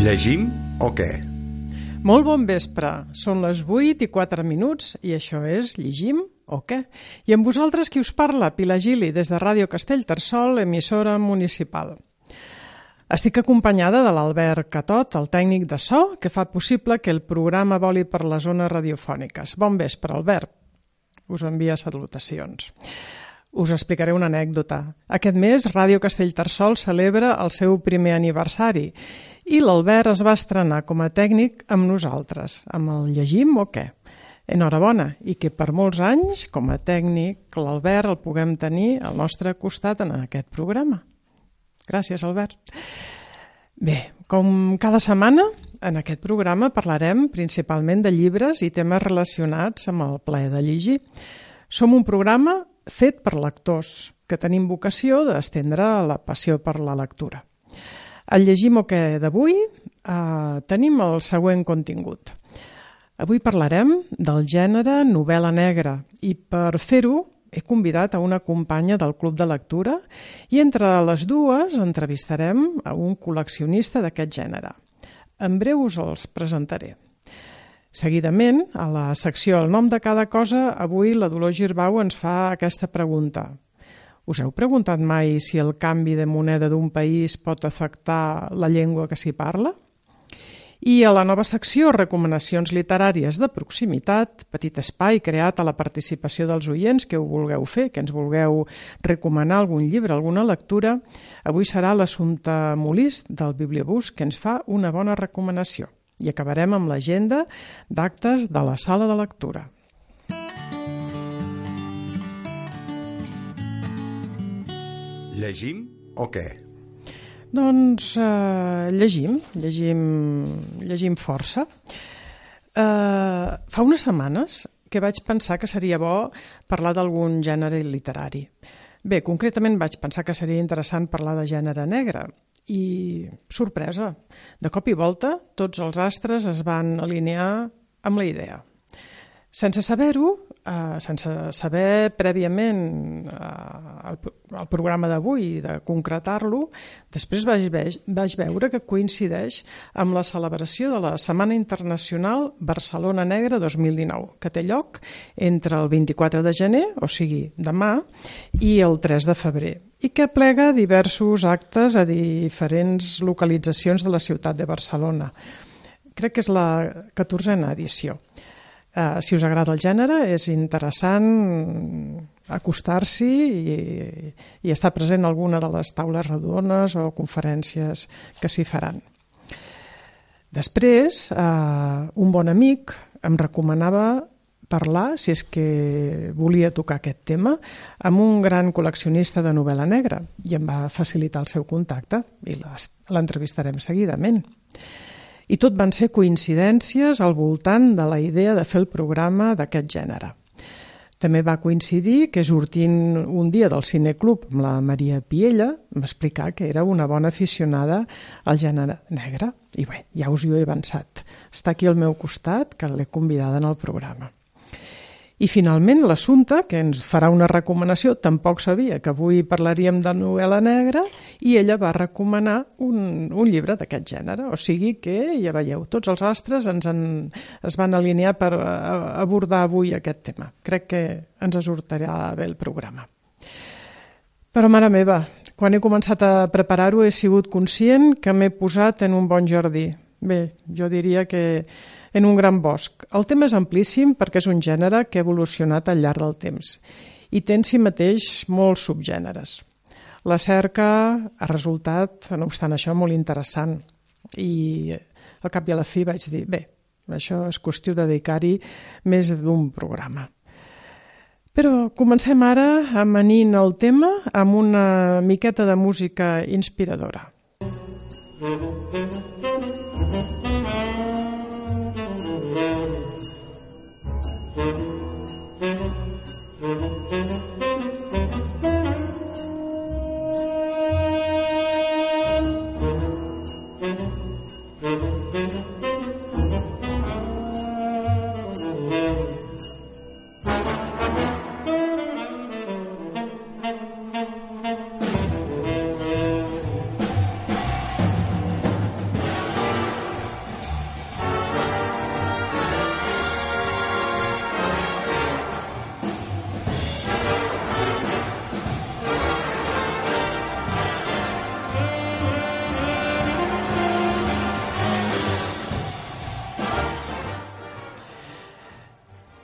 Llegim o què? Molt bon vespre. Són les 8 i 4 minuts i això és Llegim o què? I amb vosaltres qui us parla, Pilar Gili, des de Ràdio Castellterçol, emissora municipal. Estic acompanyada de l'Albert Catot, el tècnic de so, que fa possible que el programa voli per les zones radiofòniques. Bon vespre, Albert. Us envia salutacions. Us explicaré una anècdota. Aquest mes, Ràdio Castellterçol celebra el seu primer aniversari i l'Albert es va estrenar com a tècnic amb nosaltres, amb el Llegim o què? Enhorabona, i que per molts anys, com a tècnic, l'Albert el puguem tenir al nostre costat en aquest programa. Gràcies, Albert. Bé, com cada setmana, en aquest programa parlarem principalment de llibres i temes relacionats amb el plaer de llegir. Som un programa fet per lectors que tenim vocació d'estendre la passió per la lectura. Al llegim o què d'avui eh, tenim el següent contingut. Avui parlarem del gènere novel·la negra i per fer-ho he convidat a una companya del Club de Lectura i entre les dues entrevistarem a un col·leccionista d'aquest gènere. En breu us els presentaré. Seguidament, a la secció El nom de cada cosa, avui la Dolors Girbau ens fa aquesta pregunta. Us heu preguntat mai si el canvi de moneda d'un país pot afectar la llengua que s'hi parla? I a la nova secció Recomanacions literàries de proximitat, petit espai creat a la participació dels oients que ho vulgueu fer, que ens vulgueu recomanar algun llibre, alguna lectura, avui serà l'assumpte Molís del Bibliobús que ens fa una bona recomanació. I acabarem amb l'agenda d'actes de la sala de lectura. Llegim o què? Doncs eh, llegim, llegim, llegim força. Eh, fa unes setmanes que vaig pensar que seria bo parlar d'algun gènere literari. Bé, concretament vaig pensar que seria interessant parlar de gènere negre i, sorpresa, de cop i volta tots els astres es van alinear amb la idea. Sense saber-ho, eh, sense saber prèviament eh, el, el programa d'avui, de concretar-lo, després vaig, ve vaig veure que coincideix amb la celebració de la Setmana Internacional Barcelona Negra 2019, que té lloc entre el 24 de gener, o sigui, demà, i el 3 de febrer, i que plega diversos actes a diferents localitzacions de la ciutat de Barcelona. Crec que és la 14a edició. Uh, si us agrada el gènere, és interessant acostar-s'hi i, i estar present a alguna de les taules redones o conferències que s'hi faran. Després, uh, un bon amic em recomanava parlar, si és que volia tocar aquest tema, amb un gran col·leccionista de novel·la negra i em va facilitar el seu contacte i l'entrevistarem seguidament. I tot van ser coincidències al voltant de la idea de fer el programa d'aquest gènere. També va coincidir que sortint un dia del cineclub amb la Maria Piella m'explicar que era una bona aficionada al gènere negre. I bé, ja us hi he avançat. Està aquí al meu costat, que l'he convidada en el programa. I finalment l'assumpte, que ens farà una recomanació, tampoc sabia que avui parlaríem de novel·la negra i ella va recomanar un, un llibre d'aquest gènere. O sigui que, ja veieu, tots els astres ens en, es van alinear per abordar avui aquest tema. Crec que ens sortirà bé el programa. Però, mare meva, quan he començat a preparar-ho he sigut conscient que m'he posat en un bon jardí. Bé, jo diria que en un gran bosc. El tema és amplíssim perquè és un gènere que ha evolucionat al llarg del temps i té en si mateix molts subgèneres. La cerca ha resultat, no obstant això, molt interessant i al cap i a la fi vaig dir, bé, això és qüestió de dedicar-hi més d'un programa. Però comencem ara amanint el tema amb una miqueta de música inspiradora. Mm Mm-hmm.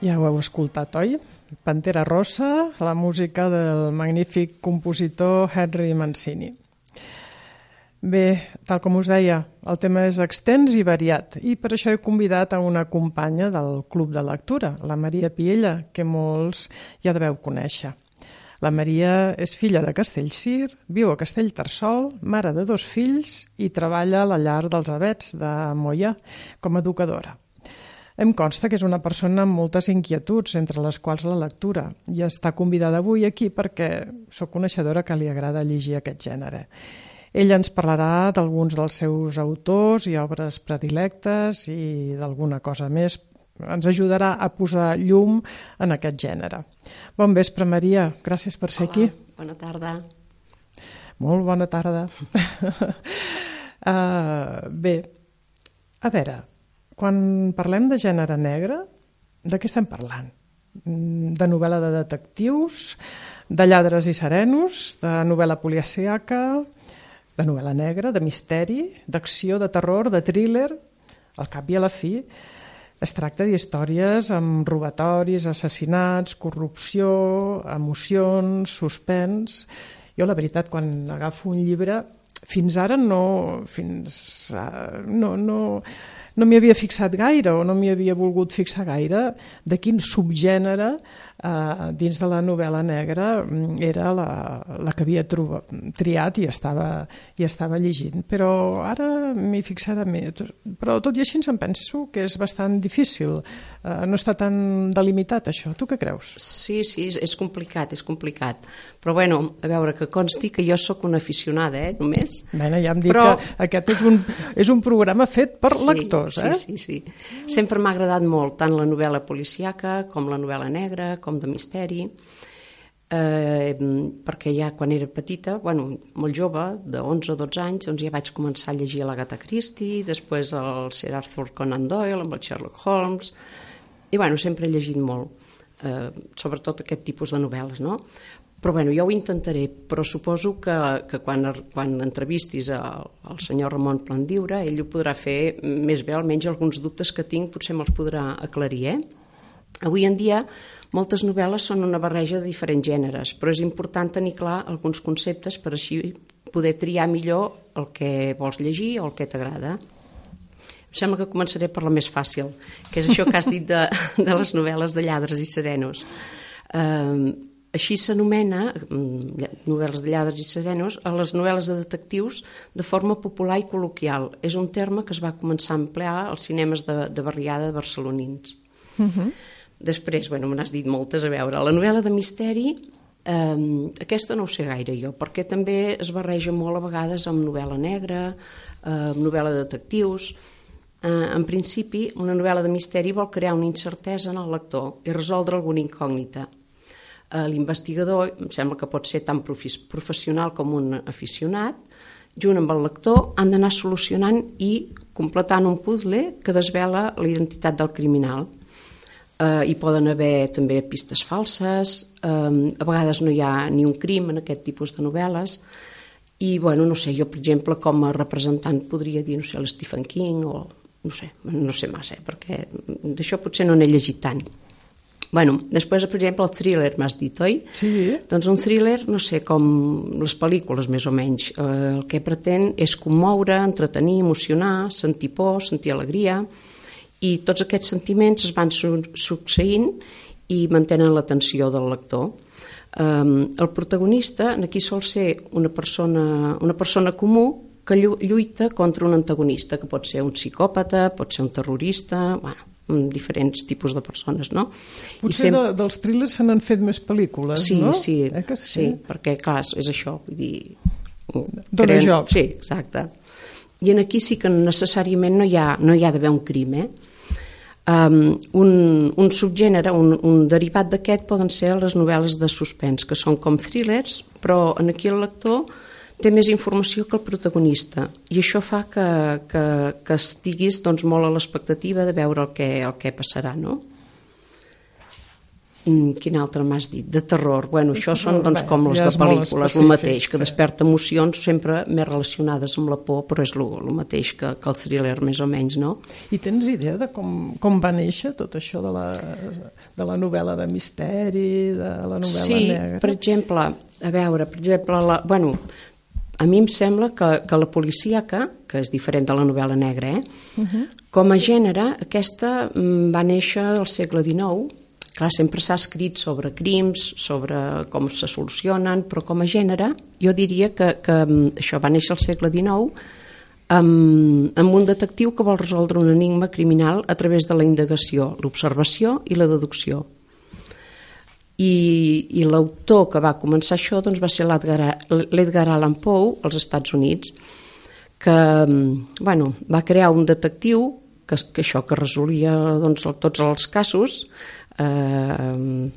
Ja ho heu escoltat, oi? Pantera Rossa, la música del magnífic compositor Henry Mancini. Bé, tal com us deia, el tema és extens i variat i per això he convidat a una companya del Club de Lectura, la Maria Piella, que molts ja deveu conèixer. La Maria és filla de Castellcir, viu a Castellterçol, mare de dos fills i treballa a la llar dels abets de Moia com a educadora. Em consta que és una persona amb moltes inquietuds, entre les quals la lectura, i està convidada avui aquí perquè sóc coneixedora que li agrada llegir aquest gènere. Ella ens parlarà d'alguns dels seus autors i obres predilectes i d'alguna cosa més. Ens ajudarà a posar llum en aquest gènere. Bon vespre, Maria. Gràcies per ser Hola, aquí. bona tarda. Molt bona tarda. uh, bé, a veure, quan parlem de gènere negre, de què estem parlant? Mm, De novel·la de detectius, de lladres i serenos, de novel·la policíaca, de novel·la negra, de misteri, d'acció, de terror, de thriller, al cap i a la fi, es tracta d'històries amb robatoris, assassinats, corrupció, emocions, suspens... Jo, la veritat, quan agafo un llibre, fins ara no... Fins, a, no, no, no m'hi havia fixat gaire o no m'hi havia volgut fixar gaire de quin subgènere eh, dins de la novel·la negra mm, era la, la que havia trobat, triat i estava, i estava llegint. Però ara m'hi fixaré més. Però tot i així em penso que és bastant difícil. Eh, no està tan delimitat això. Tu què creus? Sí, sí, és, és complicat, és complicat. Però bueno, a veure, que consti que jo sóc una aficionada, eh, només. Bé, ja em dic Però- que aquest és un, és un programa fet per sí, lectors, eh? Sí, sí, sí. Sempre m'ha agradat molt tant la novel·la policiaca com la novel·la negra, com de misteri, eh, perquè ja quan era petita, bueno, molt jove, de 11 o 12 anys, doncs ja vaig començar a llegir l'Agatha Christie, després el Sir Arthur Conan Doyle, amb el Sherlock Holmes, i bueno, sempre he llegit molt, eh, sobretot aquest tipus de novel·les, no? Però bueno, jo ho intentaré, però suposo que, que quan, quan entrevistis el senyor Ramon Plandiure, ell ho podrà fer més bé, almenys alguns dubtes que tinc potser me'ls podrà aclarir, eh? Avui en dia moltes novel·les són una barreja de diferents gèneres, però és important tenir clar alguns conceptes per així poder triar millor el que vols llegir o el que t'agrada. Em sembla que començaré per la més fàcil, que és això que has dit de, de les novel·les de lladres i serenos. Eh, així s'anomena, mm, novel·les de lladres i serenos, a les novel·les de detectius de forma popular i col·loquial. És un terme que es va començar a emplear als cinemes de, de barriada barcelonins. Uh -huh. Després, bueno, me n'has dit moltes a veure. La novel·la de misteri, eh, aquesta no ho sé gaire jo, perquè també es barreja molt a vegades amb novel·la negra, eh, amb novel·la de detectius. Eh, en principi, una novel·la de misteri vol crear una incertesa en el lector i resoldre alguna incògnita. Eh, L'investigador, em sembla que pot ser tan professional com un aficionat, junt amb el lector, han d'anar solucionant i completant un puzzle que desvela la identitat del criminal. Eh, hi poden haver també pistes falses, eh, a vegades no hi ha ni un crim en aquest tipus de novel·les, i, bueno, no sé, jo, per exemple, com a representant podria dir, no sé, l'Stephen King o, no sé, no sé massa, eh, perquè d'això potser no n'he llegit tant. Bueno, després, per exemple, el thriller, m'has dit, oi? Sí. Doncs un thriller, no sé, com les pel·lícules, més o menys. Eh, el que pretén és commoure, entretenir, emocionar, sentir por, sentir alegria, i tots aquests sentiments es van su succeint i mantenen l'atenció del lector. Um, el protagonista aquí sol ser una persona, una persona comú que llu lluita contra un antagonista, que pot ser un psicòpata, pot ser un terrorista, bueno, mm, diferents tipus de persones, no? Potser de, dels thrillers se n'han fet més pel·lícules, sí, no? Sí, eh que sí? sí, perquè clar, és- és això, vull dir... Dóna creen- joc. Sí, exacte. I en aquí sí que necessàriament no hi ha, no hi ha d'haver un crim, eh? Um, un, un subgènere, un, un derivat d'aquest poden ser les novel·les de suspens, que són com thrillers, però en aquí el lector té més informació que el protagonista i això fa que, que, que estiguis doncs, molt a l'expectativa de veure el que, el que passarà, no? Mm, quin altre m'has dit? De terror. Bueno, això són doncs, com les de pel·lícules, el mateix, que sí. desperta emocions sempre més relacionades amb la por, però és el mateix que, que el thriller, més o menys, no? I tens idea de com, com va néixer tot això de la, de la novel·la de misteri, de la novel·la sí, negra? per exemple, a veure, per exemple, la, bueno, a mi em sembla que, que la policíaca, que és diferent de la novel·la negra, eh? Uh Mhm. -huh. com a gènere, aquesta mm, va néixer al segle XIX, clar, sempre s'ha escrit sobre crims, sobre com se solucionen, però com a gènere, jo diria que, que mm, això va néixer al segle XIX amb, amb un detectiu que vol resoldre un enigma criminal a través de la indagació, l'observació i la deducció. I, i l'autor que va començar això doncs, va ser l'Edgar Allan Poe als Estats Units que mm, bueno, va crear un detectiu que, que això que resolia doncs, tots els casos eh,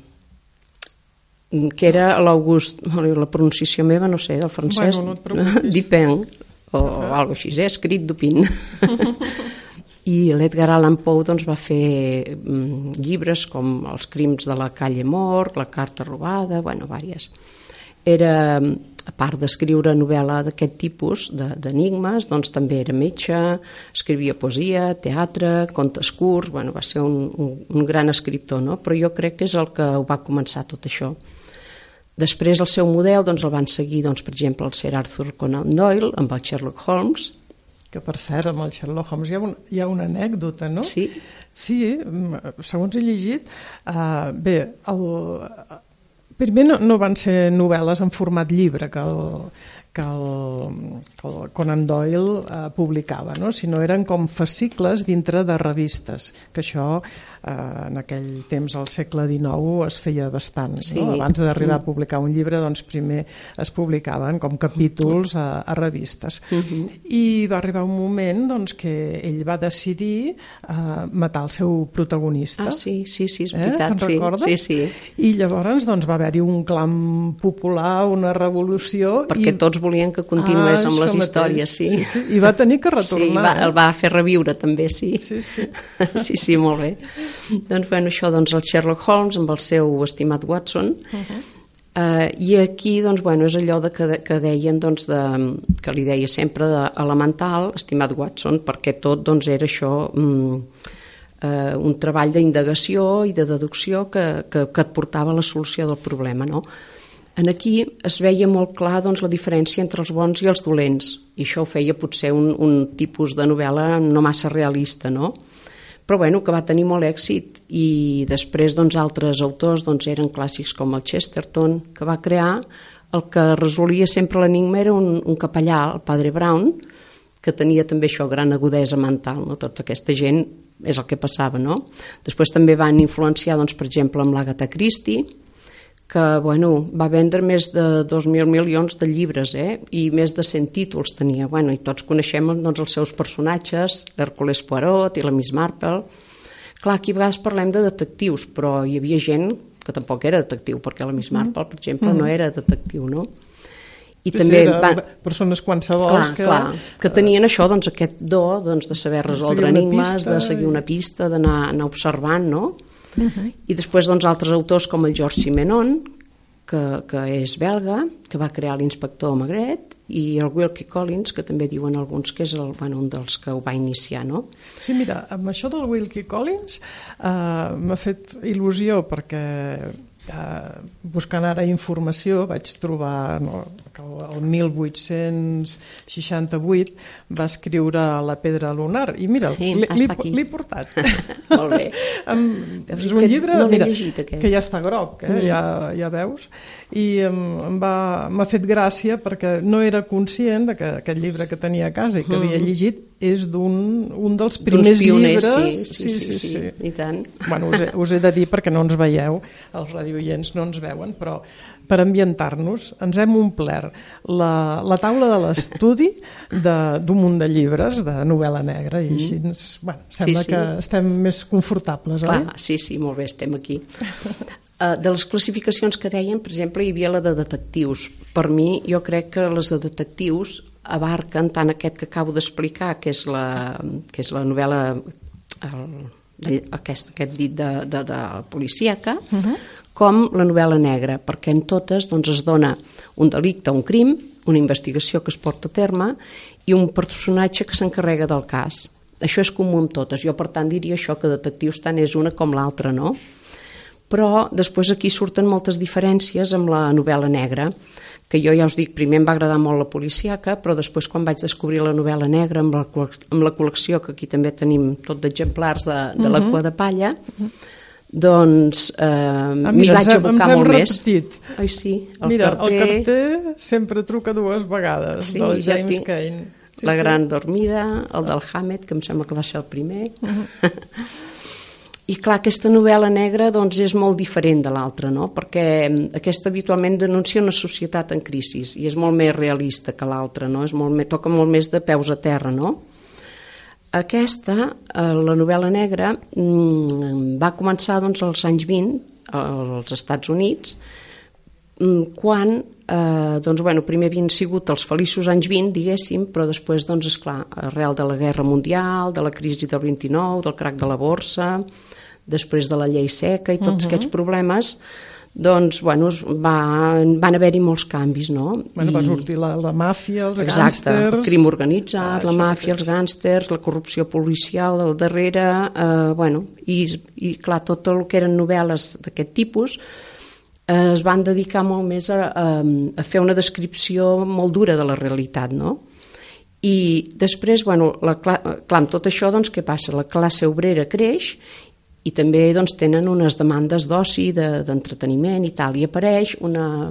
que era l'August la pronunciació meva no sé, del francès Bueno, no. Dupin o, o alguna així, eh? escrit Dupin i l'Edgar Allan Poe doncs, va fer mm, llibres com Els crims de la calle Mort, La carta robada, bueno, vàries. Era, a part d'escriure novel·la d'aquest tipus, de- d'enigmes, doncs també era metge, escrivia poesia, teatre, contes curts, bueno, va ser un, un, un gran escriptor, no? però jo crec que és el que ho va començar tot això. Després el seu model doncs, el van seguir, doncs, per exemple, el Sir Arthur Conan Doyle amb el Sherlock Holmes, Que, per cert, amb el Sherlock Holmes hi ha, un, hi ha una anècdota, no? Sí. Sí, segons he llegit, uh, bé, el, primer no, no van ser novel·les en format llibre que el, que el, que el Conan Doyle uh, publicava, no? sinó eren com fascicles dintre de revistes, que això eh, en aquell temps, al segle XIX, es feia bastant. Sí. No? Abans d'arribar a publicar un llibre, doncs primer es publicaven com capítols a, a revistes. I va arribar un moment doncs, que ell va decidir eh, matar el seu protagonista. Ah, sí, sí, sí, és Eh? veritat, Te'n sí. recordes? Sí, sí. I llavors doncs, va haver-hi un clam popular, una revolució... Perquè i... tots volien que continués Ah, amb les històries, sí. sí, sí. I va tenir que retornar. Sí, va, eh? el va fer reviure també, sí. Sí, sí. sí, sí, molt bé. Doncs, bueno, això, doncs, el Sherlock Holmes amb el seu estimat Watson, Uh-huh. eh, i aquí, doncs, bueno, és allò de que, que deien, doncs, de, que li deia sempre de elemental, estimat Watson, perquè tot, doncs, era això... Mm, eh, un treball d'indagació i de deducció que, que, que et portava a la solució del problema, no? En aquí es veia molt clar doncs, la diferència entre els bons i els dolents, i això ho feia potser un, un tipus de novel·la no massa realista, no? Però bueno, que va tenir molt èxit i després doncs, altres autors doncs, eren clàssics com el Chesterton, que va crear el que resolia sempre l'enigma era un, un capellà, el padre Brown, que tenia també això, gran agudesa mental, no? tota aquesta gent és el que passava, no? Després també van influenciar, doncs, per exemple, amb l'Agatha Christie, que bueno, va vendre més de 2.000 milions de llibres eh? i més de 100 títols tenia. Bueno, I tots coneixem doncs, els seus personatges, l'Hercules Poirot i la Miss Marple. Clar, aquí a vegades parlem de detectius, però hi havia gent que tampoc era detectiu, perquè la Miss Marple, per exemple, no era detectiu, no? I Sí, també sí, va, de persones qualsevol clar, que... clar, que tenien això, doncs, aquest do doncs, de saber resoldre enigmes, pista de seguir una pista, d'anar anar observant, no? I després, doncs, altres autors com el George Simenon, que, que és belga, que va crear l'inspector Magret, i el Wilkie Collins, que també diuen alguns que és el, bueno, un dels que ho va iniciar, no? Sí, mira, amb això del Wilkie Collins uh, m'ha fet il·lusió perquè uh, buscant ara informació vaig trobar no, que el, el 1868 va escriure La pedra lunar i mira, Sí, l'he portat. Molt bé. És un llibre no mira, llegit, aquest. que ja està groc, eh? Mm. ja, ja veus i em m'ha fet gràcia perquè no era conscient de que aquest llibre que tenia a casa i que havia llegit és d'un un dels primers pioners, llibres sí, sí, sí, sí, i tant. Bueno, us he, us he de dir perquè no ens veieu, els radioients no ens veuen, però per ambientar-nos ens hem omplert la, la taula de l'estudi de- d'un munt de llibres de novel·la negra i així ens, bueno, sembla Mm. sí. que estem més confortables, oi? Clar, sí, sí, molt bé, estem aquí. Uh, de les classificacions que deien, per exemple, hi havia la de detectius. Per mi, jo crec que les de detectius abarquen tant aquest que acabo d'explicar, que és la, que és la novel·la el, de, aquest, aquest dit de, de, de policíaca, uh -huh. Com la novel·la negra, perquè en totes doncs, es dona un delicte, un crim, una investigació que es porta a terme i un personatge que s'encarrega del cas. Això és comú en totes. Jo, per tant, diria això, que detectius tant és una com l'altra, no? Però després aquí surten moltes diferències amb la novel·la negra, que jo ja us dic, primer em va agradar molt la policiaca, però després quan vaig descobrir la novel·la negra amb la, amb la col·lecció, que aquí també tenim tot d'exemplars de, de uh -huh. la cua de palla, uh -huh. Doncs eh, Ah, m'hi vaig abocar ens hem molt més. repetit. Ai, sí, el Mira, carter, el carter sempre truca dues vegades, Sí, del ja James tinc Cain. Sí, la sí. gran dormida, el del Hammett, que em sembla que va ser el primer. Mhm. I clar, aquesta novel·la negra doncs, és molt diferent de l'altra, no? perquè mm, aquesta habitualment denuncia una societat en crisi i és molt més realista que l'altra, no? és molt més, toca molt més de peus a terra. No? Aquesta, eh, la novel·la negra, mm, va començar doncs, als anys 20 als Estats Units, mm, quan eh, doncs, bueno, primer havien sigut els feliços anys 20, diguéssim, però després, doncs, esclar, arrel de la Guerra Mundial, de la crisi del 29, del crac de la borsa, després de la llei seca i tots uh -huh. aquests problemes, doncs, bueno, es va, van haver-hi molts canvis, no? Bueno, va I- sortir la, la màfia, els Exacte, el gàngsters... crim organitzat, Ah, la màfia, els gàngsters, la corrupció policial al darrere, eh, bueno, i, i clar, tot el que eren novel·les d'aquest tipus eh, es van dedicar molt més a, a, a fer una descripció molt dura de la realitat, no? I després, bueno, la, cla- clar, amb tot això, doncs, què passa? La classe obrera creix i també doncs, tenen unes demandes d'oci, de- d'entreteniment i tal, i apareix una,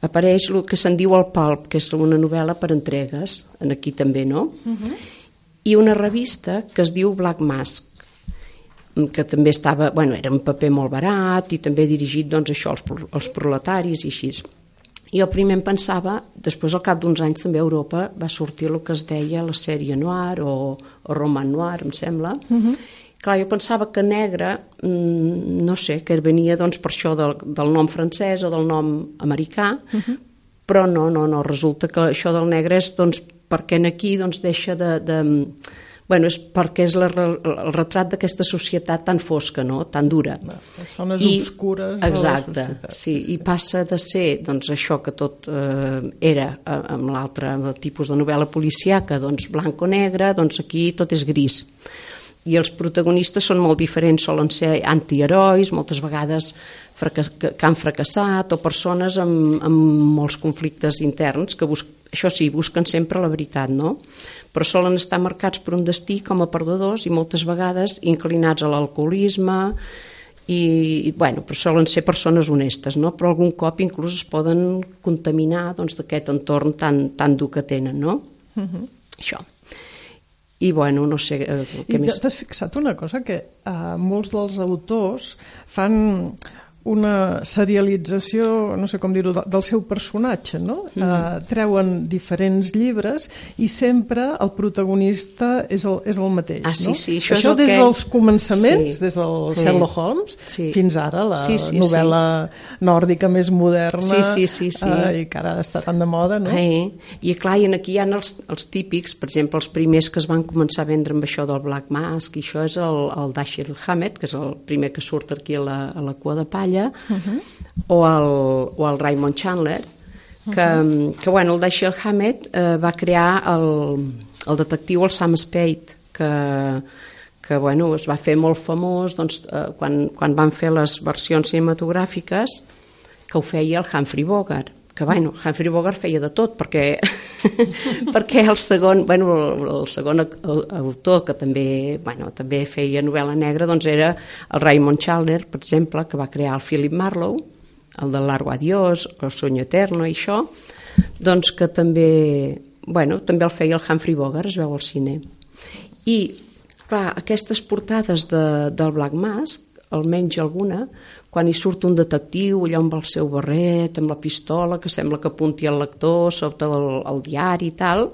apareix el que se'n diu el Pulp, que és una novel·la per entregues, en aquí també, no? Uh -huh. I una revista que es diu Black Mask, que també estava, bueno, era un paper molt barat i també dirigit doncs, això als, als proletaris i així. Jo primer em pensava, després al cap d'uns anys també a Europa va sortir el que es deia la sèrie noir o, o roman noir, em sembla. Uh -huh. Clar, jo pensava que negre, mm, no sé, que venia doncs, per això del, del nom francès o del nom americà, uh -huh. però no, no, no, resulta que això del negre és doncs, perquè en aquí doncs, deixa de... de bueno, és perquè és la, el retrat d'aquesta societat tan fosca, no? tan dura. Les zones obscures de la Exacte, societat, sí, i passa de ser doncs, això que tot eh, era eh, amb l'altre tipus de novel·la policíaca, doncs blanc-negre, doncs aquí tot és gris. I els protagonistes són molt diferents, solen ser antiherois, moltes vegades que, han fracassat, o persones amb, amb molts conflictes interns, que bus això sí, busquen sempre la veritat, no? però solen estar marcats per un destí com a perdedors i moltes vegades inclinats a l'alcoholisme, i bueno, però solen ser persones honestes, no? però algun cop inclús es poden contaminar doncs, d'aquest entorn tan, tan dur que tenen, no? Uh -huh. Això. I bueno, no sé eh, què I més... t'has fixat una cosa, que eh, molts dels autors fan una serialització, no sé com dir-ho, de- del seu personatge, no? Mm. Eh, treuen diferents llibres i sempre el protagonista és el, és el mateix, Ah, sí, no? sí, això això des que- dels començaments, Sí. des del Sí. Sherlock Holmes, Sí. fins ara la Sí, sí, novel·la nòrdica més moderna Sí, sí, sí, sí. Eh, i que ara està tan de moda, no? Eh? I clar, i aquí hi ha els, els típics, per exemple, els primers que es van començar a vendre amb això del Black Mask, i això és el, el Dashiell Hammett, que és el primer que surt aquí a la, a la cua de palla, uh -huh. o, el, o el Raymond Chandler, que, uh -huh. que bueno, el Dashiell Hammett eh, va crear el, el detectiu el Sam Spade, que, que bueno, es va fer molt famós doncs, eh, quan, quan van fer les versions cinematogràfiques que ho feia el Humphrey Bogart que bueno, Humphrey Bogart feia de tot perquè, perquè el segon bueno, el, segon au- autor que també, bueno, també feia novel·la negra doncs era el Raymond Chandler per exemple, que va crear el Philip Marlowe el de Largo Adiós el Sueño Eterno i això doncs que també bueno, també el feia el Humphrey Bogart, es veu al cine. I clar, aquestes portades de, del Black Mask almenys alguna, quan hi surt un detectiu allà amb el seu barret, amb la pistola, que sembla que apunti al lector sota el, el diari i tal,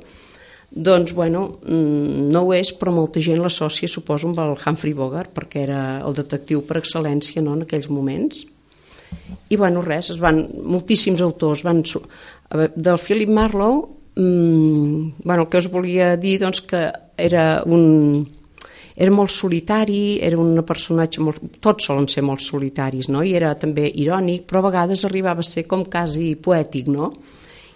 doncs, bueno, mm, no ho és, però molta gent l'associa, suposo, amb el Humphrey Bogart, perquè era el detectiu per excel·lència no, en aquells moments. I, bueno, res, es van, moltíssims autors van... Del Philip Marlowe, mmm, bueno, el que us volia dir, doncs, que era un, era molt solitari, era un personatge molt... Tots solen ser molt solitaris, no? I era també irònic, però a vegades arribava a ser com quasi poètic, no?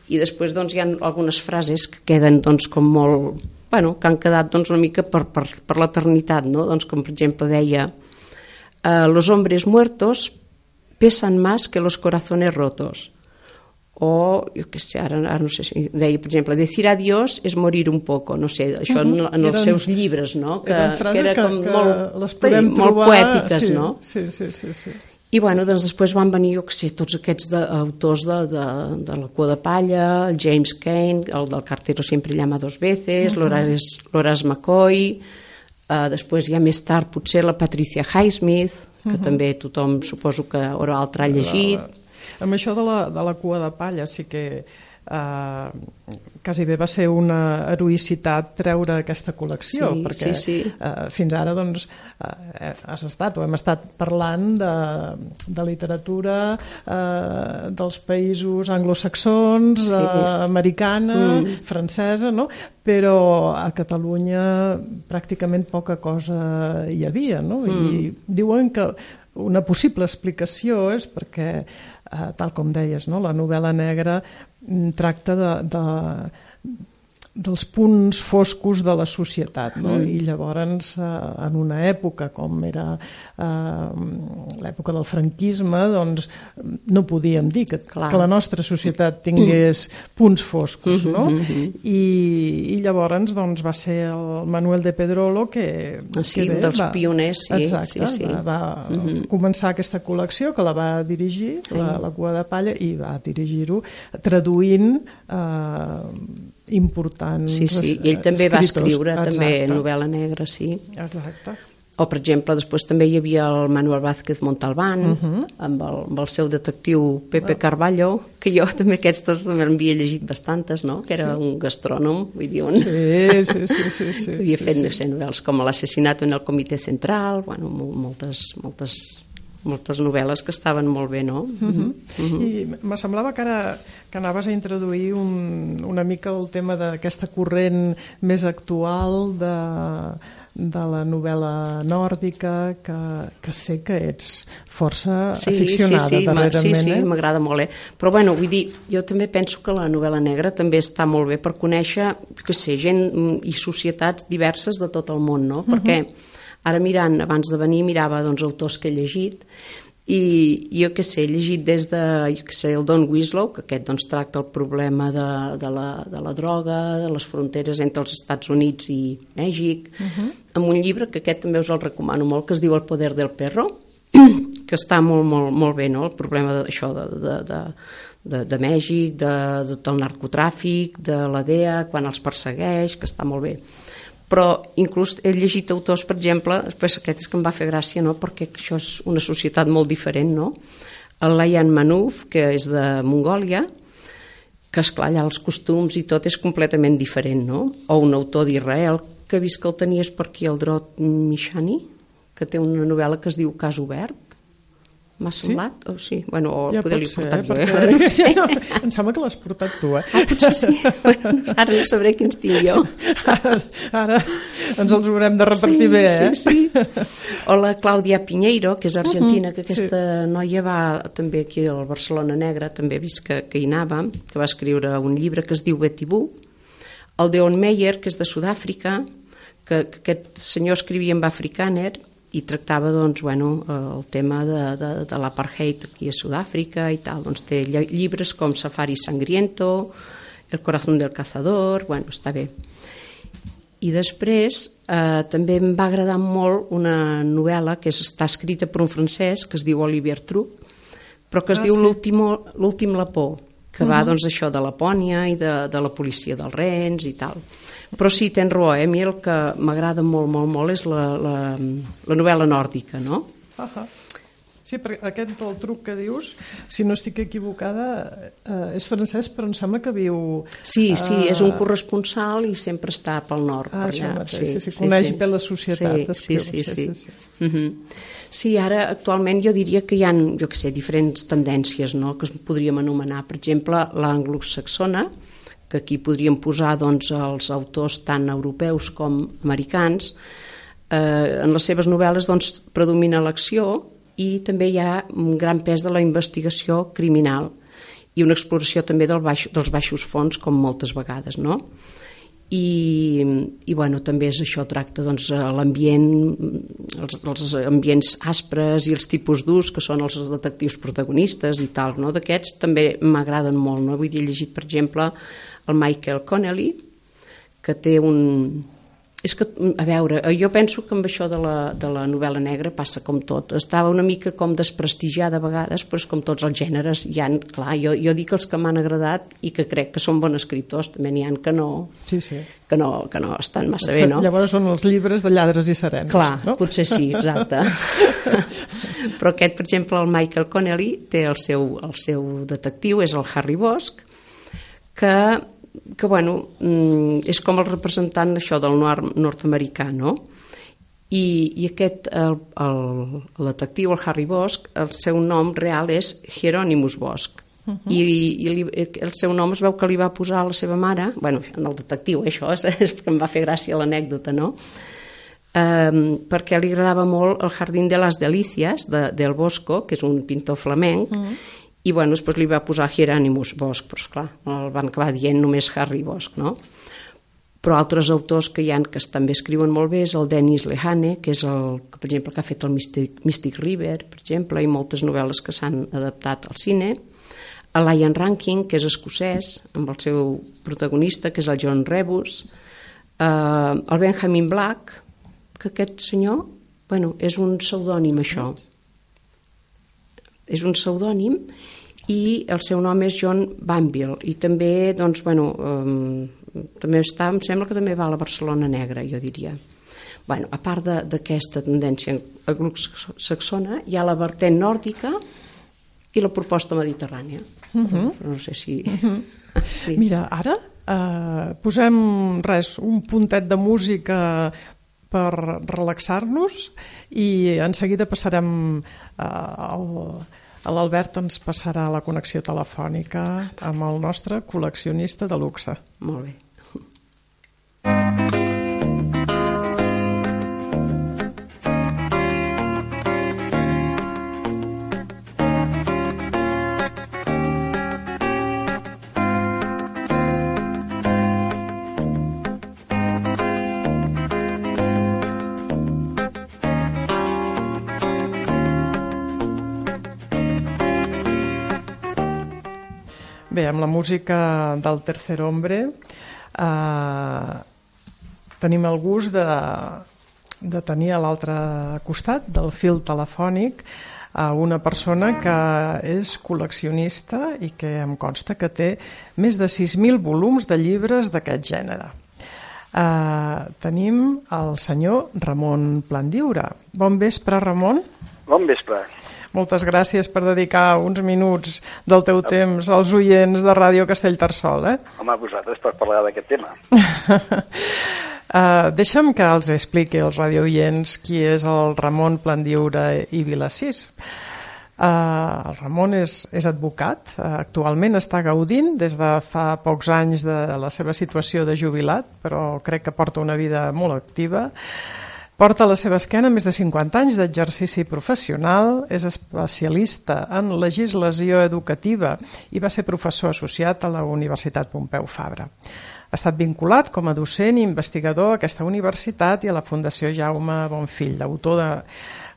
I després doncs, hi ha algunes frases que queden doncs, com molt... Bueno, que han quedat doncs, una mica per, per, per l'eternitat, no? Doncs, com per exemple deia eh, los hombres muertos pesan más que los corazones rotos o, jo què sé, ara, ara no sé si deia, per exemple, decir adiós és morir un poco, no sé, això en, en els seus llibres, no? Que, que era com que molt, les podem molt trobar, poètiques, sí, no? Sí, sí, sí, sí. I bueno, doncs després van venir, jo què sé, tots aquests de, autors de, de, de la cua de palla, el James Cain, el del Cartero sempre llama dos veces, uh -huh. l'Horace McCoy, uh, després ja més tard potser la Patricia Highsmith, que uh -huh. també tothom suposo que o altre ha llegit. Amb això de la, de la cua de palla sí que eh, quasi bé va ser una heroïcitat treure aquesta col·lecció, Sí, perquè sí, sí. Eh, fins ara doncs, eh, has estat o hem estat parlant de, de literatura eh, dels països anglosaxons, Sí. eh, americana, Mm. francesa, no? però a Catalunya pràcticament poca cosa hi havia, no? I diuen que una possible explicació és perquè, eh, tal com deies, no? la novel·la negra mm, tracta de, de, dels punts foscos de la societat no? Mm. i llavors eh, en una època com era eh, l'època del franquisme doncs no podíem dir que, Clar. que la nostra societat tingués punts foscos no? Mhm, I, i llavors doncs, va ser el Manuel de Pedrolo que, Ah, sí, que un dels pioners, sí, exacte, sí, sí. va, va començar aquesta col·lecció que la va dirigir, la, la cua de palla i va dirigir-ho traduint eh, importants Sí, sí, i ell també va escriptors. escriure també Exacte. novel·la negra, sí. Exacte. O, per exemple, després també hi havia el Manuel Vázquez Montalbán, Mhm. amb, el, amb el seu detectiu Pepe Carballo, que jo també aquestes també havia llegit bastantes, no? Que era un gastrònom, vull dir, un... Sí, sí, sí, sí, sí, havia sí, fet, sí. no sé, novel·les com l'assassinat en el comitè central, bueno, mol- moltes, moltes, moltes novel·les que estaven molt bé, no? Uh -huh. I me semblava que ara que anaves a introduir un, una mica el tema d'aquesta corrent més actual de, de la novel·la nòrdica que, que sé que ets força sí, aficionada sí, sí, darrerament. sí, sí, eh? m'agrada molt, eh? Però bueno, vull dir, jo també penso que la novel·la negra també està molt bé per conèixer, que sé, gent mm, i societats diverses de tot el món, no? Perquè ara mirant, abans de venir, mirava doncs, autors que he llegit i jo què sé, he llegit des de jo què sé, el Don Winslow, que aquest doncs, tracta el problema de, de, la, de la droga, de les fronteres entre els Estats Units i Mèxic, amb un llibre que aquest també us el recomano molt, que es diu El poder del perro, que està molt, molt, molt bé, no? el problema d'això de, de, de, de, de Mèxic, de, de, del narcotràfic, de la DEA, quan els persegueix, que està molt bé. Però inclús he llegit autors, per exemple, després aquest és que em va fer gràcia, no? perquè això és una societat molt diferent, no? El Layan Manouf, que és de Mongòlia, que esclar, allà els costums i tot és completament diferent, no? O un autor d'Israel, que he vist que el tenies per aquí, el Drot Mishani, que té una novel·la que es diu Cas obert, m'ha semblat, o sí, bueno, o Ja poder pot l'he portat jo, eh? no sé. em sembla que l'has portat tu, eh? Ah, potser sí. Bueno, ara no sabré quins tinc jo. Ara, ara ens els haurem de repartir bé, eh? Sí, sí. O la Clàudia Pinheiro, que és argentina, que sí. aquesta noia va també aquí al Barcelona Negra, també he vist que, que hi anava, que va escriure un llibre que es diu Betty Boo. El Deon Meyer, que és de Sud-àfrica, que, que aquest senyor escrivia en afrikaner i tractava doncs, bueno, eh, el tema de, de, de l'apartheid aquí a Sud-àfrica i tal. Doncs té lli- llibres com Safari Sangriento, El corazón del cazador, bueno, està bé. I després eh, també em va agradar molt una novel·la que és, està escrita per un francès que es diu Olivier Truc, però que es Ah, diu sí. L'últim Lapó, que va doncs, això de Lapònia i de, de la policia dels rens i tal. Però sí, tens raó, eh? a mi el que m'agrada molt, molt, molt és la, la, la novel·la nòrdica, no? Ahà. Sí, perquè aquest del truc que dius, si no estic equivocada, eh, és francès, però em sembla que viu... Sí, sí, eh, és un corresponsal i sempre està pel nord. Ah, per allà. mateix, sí, sí, coneix bé la societat, Sí, sí, escriu, sí, sí, sí. sí, sí. Mhm. Sí, ara actualment jo diria que hi ha, jo que sé, diferents tendències no? que es podríem anomenar. Per exemple, l'anglosaxona, que aquí podríem posar doncs, els autors tant europeus com americans, Eh, en les seves novel·les doncs, predomina l'acció i també hi ha un gran pes de la investigació criminal i una exploració també del baix, dels baixos fons, com moltes vegades, no? i, i bueno, també és això, tracta doncs, l'ambient, els, els ambients aspres i els tipus d'ús que són els detectius protagonistes i tal, no? d'aquests també m'agraden molt, no? vull dir, he llegit per exemple el Michael Connelly que té un, és que, a veure, jo penso que amb això de la, de la novel·la negra passa com tot. Estava una mica com desprestigiada a vegades, però és com tots els gèneres. Hi ha, clar, jo, jo dic els que m'han agradat i que crec que són bons escriptors, també n'hi ha que no, sí, sí. que no, que no estan massa bé, no? Llavors són els llibres de lladres i serens. Clar, no? potser sí, exacte. però aquest, per exemple, el Michael Connelly té el seu, el seu detectiu, és el Harry Bosch, que que bueno, mm, és com el representant això del noir nord-americà, no? I, i aquest, el, el, el detectiu, el Harry Bosch, el seu nom real és Hieronymus Bosch. Uh -huh. I, i li, el seu nom es veu que li va posar a la seva mare, bueno, en el detectiu, això és, és perquè em va fer gràcia l'anècdota, no? Um, perquè li agradava molt el Jardín de les Delícies de, del Bosco, que és un pintor flamenc, uh -huh i bueno, després li va posar Hieronymus Bosch, però esclar, el van acabar dient només Harry Bosch, no? Però altres autors que hi han que també escriuen molt bé és el Dennis Lehane, que és el que, per exemple, que ha fet el Mystic, Mystic River, per exemple, i moltes novel·les que s'han adaptat al cine. El Ian Rankin, que és escocès, amb el seu protagonista, que és el John Rebus. Uh, el Benjamin Black, que aquest senyor, bueno, és un pseudònim, això és un pseudònim i el seu nom és John Banville i també, doncs, bueno, um, també està, em sembla que també va a la Barcelona Negra, jo diria. Bueno, a part d'aquesta tendència anglosaxona, hi ha la vertent nòrdica i la proposta mediterrània. Uh -huh. Però no sé si... Uh -huh. Mira, ara eh, posem res, un puntet de música per relaxar-nos i en seguida passarem eh, al L'Albert ens passarà la connexió telefònica amb el nostre col·leccionista de luxe. Molt bé. Bé, amb la música del Tercer Hombre eh, tenim el gust de, de tenir a l'altre costat del fil telefònic a una persona que és col·leccionista i que em consta que té més de 6.000 volums de llibres d'aquest gènere. Uh, tenim el senyor Ramon Plandiura. Bon vespre, Ramon. Bon vespre. Moltes gràcies per dedicar uns minuts del teu temps als oients de Ràdio Castellterçol. Eh? Home, vosaltres per parlar d'aquest tema. uh, deixa'm que els expliqui als radioients qui és el Ramon Plandiura i Vilassís. Uh, el Ramon és, és advocat, uh, actualment està gaudint des de fa pocs anys de la seva situació de jubilat, però crec que porta una vida molt activa. Porta a la seva esquena més de 50 anys d'exercici professional, és especialista en legislació educativa i va ser professor associat a la Universitat Pompeu Fabra. Ha estat vinculat com a docent i investigador a aquesta universitat i a la Fundació Jaume Bonfill, autor de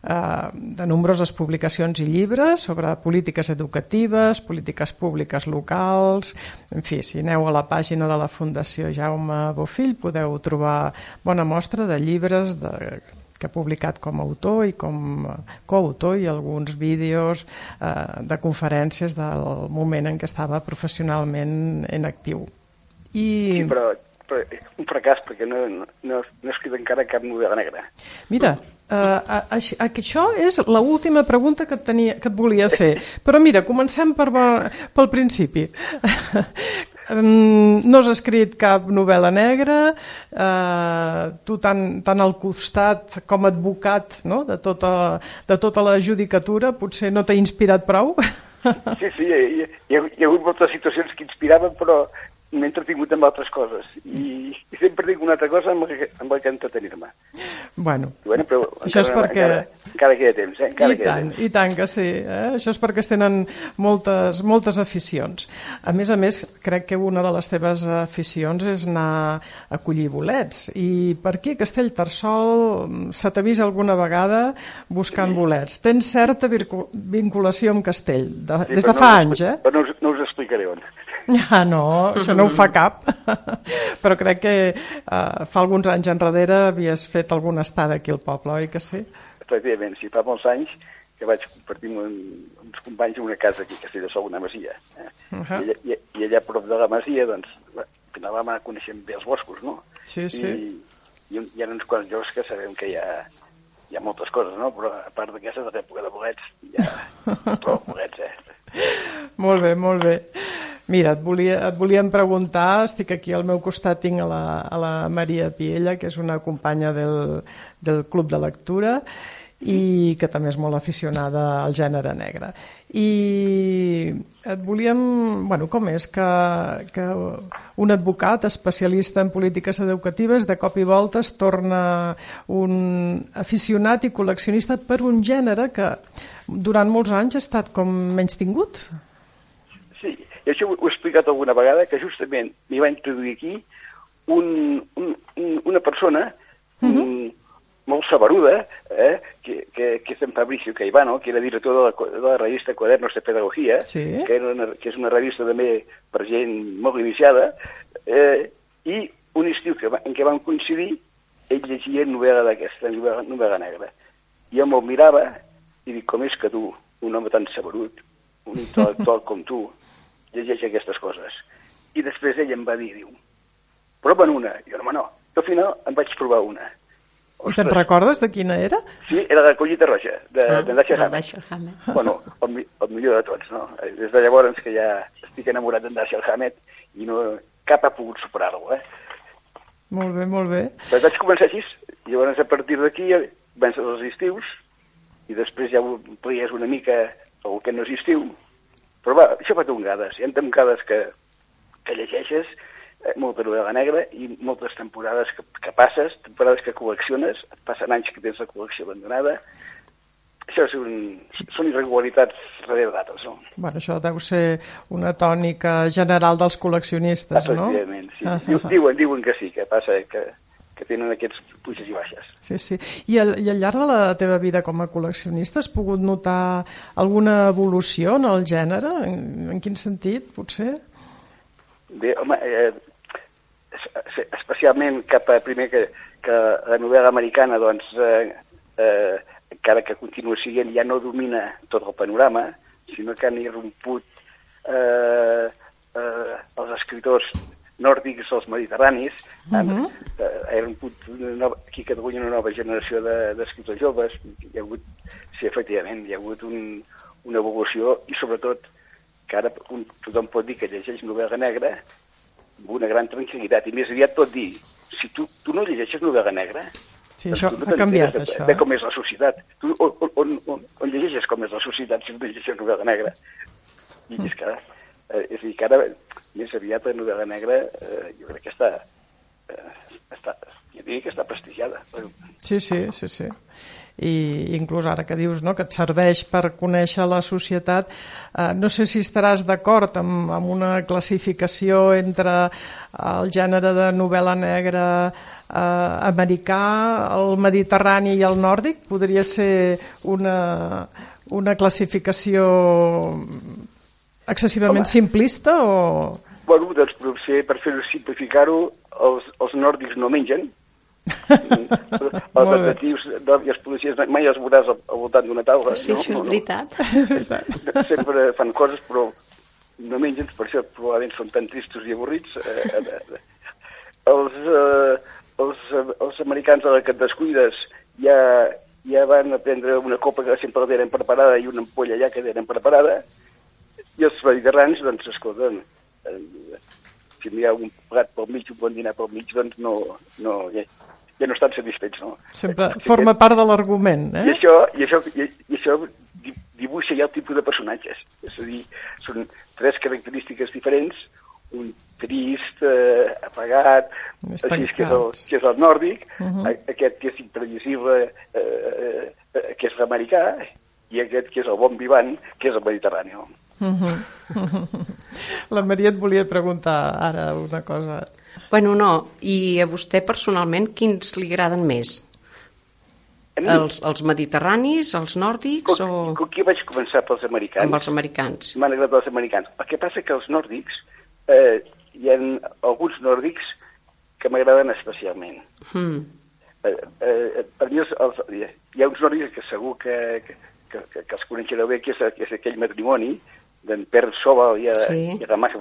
de nombroses publicacions i llibres sobre polítiques educatives, polítiques públiques locals... En fi, si aneu a la pàgina de la Fundació Jaume Bofill podeu trobar bona mostra de llibres de, que ha publicat com a autor i com coautor i alguns vídeos eh, de conferències del moment en què estava professionalment en actiu. I... Sí, però, però un fracàs perquè no, no, no he escrit encara cap novel·la negra. Mira, Uh, això és l'última pregunta que et, tenia, que et volia fer. Però mira, comencem per, pel principi. no has escrit cap novel·la negra, uh, tu tan, tan al costat com advocat no? de, tota, de tota la judicatura, potser no t'ha inspirat prou? Sí, sí, hi, ha, hi ha hagut moltes situacions que inspiraven, però m'he entretingut amb altres coses. I, i sempre dic una altra cosa amb la que, amb la que entretenir-me. Bueno, Bueno, però Això és encara, perquè- encara, encara queda temps, eh? Encara I queda tant, temps. i tant que sí. Eh? Això és perquè es tenen moltes, moltes aficions. A més a més, crec que una de les teves aficions és anar a collir bolets. I per aquí, a Castellterçol, mm, se t'ha vist alguna vegada buscant bolets. Tens certa vinculació amb Castell, de, Sí, des de fa no anys, eh? Però no us, no us explicaré on. Ah, no, això no ho fa cap. Però crec que uh, fa alguns anys enrere havies fet alguna estada aquí al poble, oi que sí? Efectivament, sí, fa molts anys que vaig compartir amb un- uns companys una casa aquí a Castelldessou, una masia. Eh? Uh I, -huh. allà, i, I allà a prop de la masia, doncs, al final vam anar coneixent bé els boscos, no? Sí, sí. I, i hi ha uns quants llocs que sabem que hi ha, hi ha moltes coses, no? Però a part d'aquesta de l'època de bolets, hi ha prou bolets, eh? Molt bé, molt bé. Mira, et, volia, et volíem preguntar, estic aquí al meu costat, tinc a la, a la Maria Piella, que és una companya del, del Club de Lectura i que també és molt aficionada al gènere negre. I et volíem... Bueno, com és que, que un advocat especialista en polítiques educatives de cop i volta es torna un aficionat i col·leccionista per un gènere que durant molts anys ha estat com menys tingut? I això ho, ho he explicat alguna vegada, que justament m'hi va introduir aquí un, un, un, una persona uh -huh. un, molt saberuda, eh, que, que, que és en Fabricio Caivano, que era director de la, de la revista Quadernos de Pedagogia, Sí. que, era una, que és una revista també per gent molt iniciada, eh, i un estiu que en què vam coincidir, ell llegia novel·la d'aquesta, novel·la, novel·la negra. I jo me'l mirava i dic, com és que tu, un home tan saberut, un intel·lectual com tu, llegeix aquestes coses. I després ell em va dir, diu, prova'n una. I jo, home, no. I al final em vaig provar una. I te'n recordes de quina era? Sí, era la collita roja, de, Ah, de de Hammett. Dashiell Hammett. Bueno, el, el millor de tots, no? Des de llavors que ja estic enamorat d'en Dashiell Hammett i no, cap ha pogut superar-lo, eh? Molt bé, molt bé. Però vaig començar així, i llavors a partir d'aquí vens els estius, i després ja ho amplies una mica el que no és estiu. Però va, això fa tongades. Hi ha tongades que, que llegeixes, eh, molta novel·la negra, i moltes temporades que, que passes, temporades que col·lecciones, et passen anys que tens la col·lecció abandonada. Això és un, són irregularitats darrere d'altres, no? Bueno, això deu ser una tònica general dels col·leccionistes, no? Efectivament, sí. Diu, diuen, diuen que sí, que passa que, que tenen aquests puges i baixes. Sí, sí. I al, I al llarg de la teva vida com a col·leccionista has pogut notar alguna evolució en el gènere? En, en quin sentit, potser? Bé, home, eh, es- es- especialment cap a primer que, que la novel·la americana, doncs, eh, eh, encara que continua siguent, ja no domina tot el panorama, sinó que han irromput eh, eh, els escritors nòrdics, els mediterranis, uh -huh. eh, ha una nova, aquí a Catalunya una nova generació de- d'escriptors de, joves, hi ha hagut, sí, efectivament, hi ha hagut un, una evolució i sobretot que ara un, tothom pot dir que llegeix novel·la negra amb una gran tranquil·litat i més aviat pot dir si tu, tu no llegeixes novel·la negra Sí, doncs això no ha canviat, de, això. de com és la societat tu, on, on, on, on, llegeixes com és la societat si no llegeixes novel·la negra i és que eh, és a dir, que ara més aviat la novel·la negra eh, jo crec que està eh, està, jo diria que està prestigiada Sí, sí, sí, sí. I inclús ara que dius no, que et serveix per conèixer la societat, eh, no sé si estaràs d'acord amb, amb una classificació entre el gènere de novel·la negra eh, americà, el mediterrani i el nòrdic. Podria ser una, una classificació excessivament Home. simplista o... Bueno, doncs potser per fer-ho simplificar-ho, els, els nòrdics no mengen. els detectius de- i els policies mai els veuràs al, al voltant d'una taula. Sí, això és veritat. Sempre fan coses, però no mengen, per això probablement són tan tristos i avorrits. Eh, eh, eh. Els, eh, els, eh, els americans, a la que et descuides, ja, ja van a prendre una copa que sempre la tenen preparada i una ampolla ja que tenen preparada, i els mediterranis, doncs, escolta, eh, si hi ha un plat pel mig, un bon dinar pel mig, doncs no, no, ja, ja no estan satisfets, no? Sempre forma part de l'argument, I eh? això, i això, i, i això di- dibuixa ja el tipus de personatges. És a dir, són tres característiques diferents, un trist, eh, apagat, Més així que és, el, que és el nòrdic, Uh uh -huh. -huh. aquest que és imprevisible, eh, eh, eh, que és l'americà, i aquest que és el bon vivant, que és el mediterrani. La Maria et volia preguntar ara una cosa. Bueno, no, i a vostè personalment quins li agraden més? Els, els mediterranis, els nòrdics com, o com que vaig començar pels americans, amb els americans? m'han agradat els americans. El que passa que els nòrdics, eh, hi ha alguns nòrdics que m'agraden especialment. Mm. Eh, eh, per mi els, els, hi ha uns nòrdics que segur que, que, que, que, que els coneixereu bé, que és, que és aquell matrimoni d'en Per Sobal i, Sí. i Ramach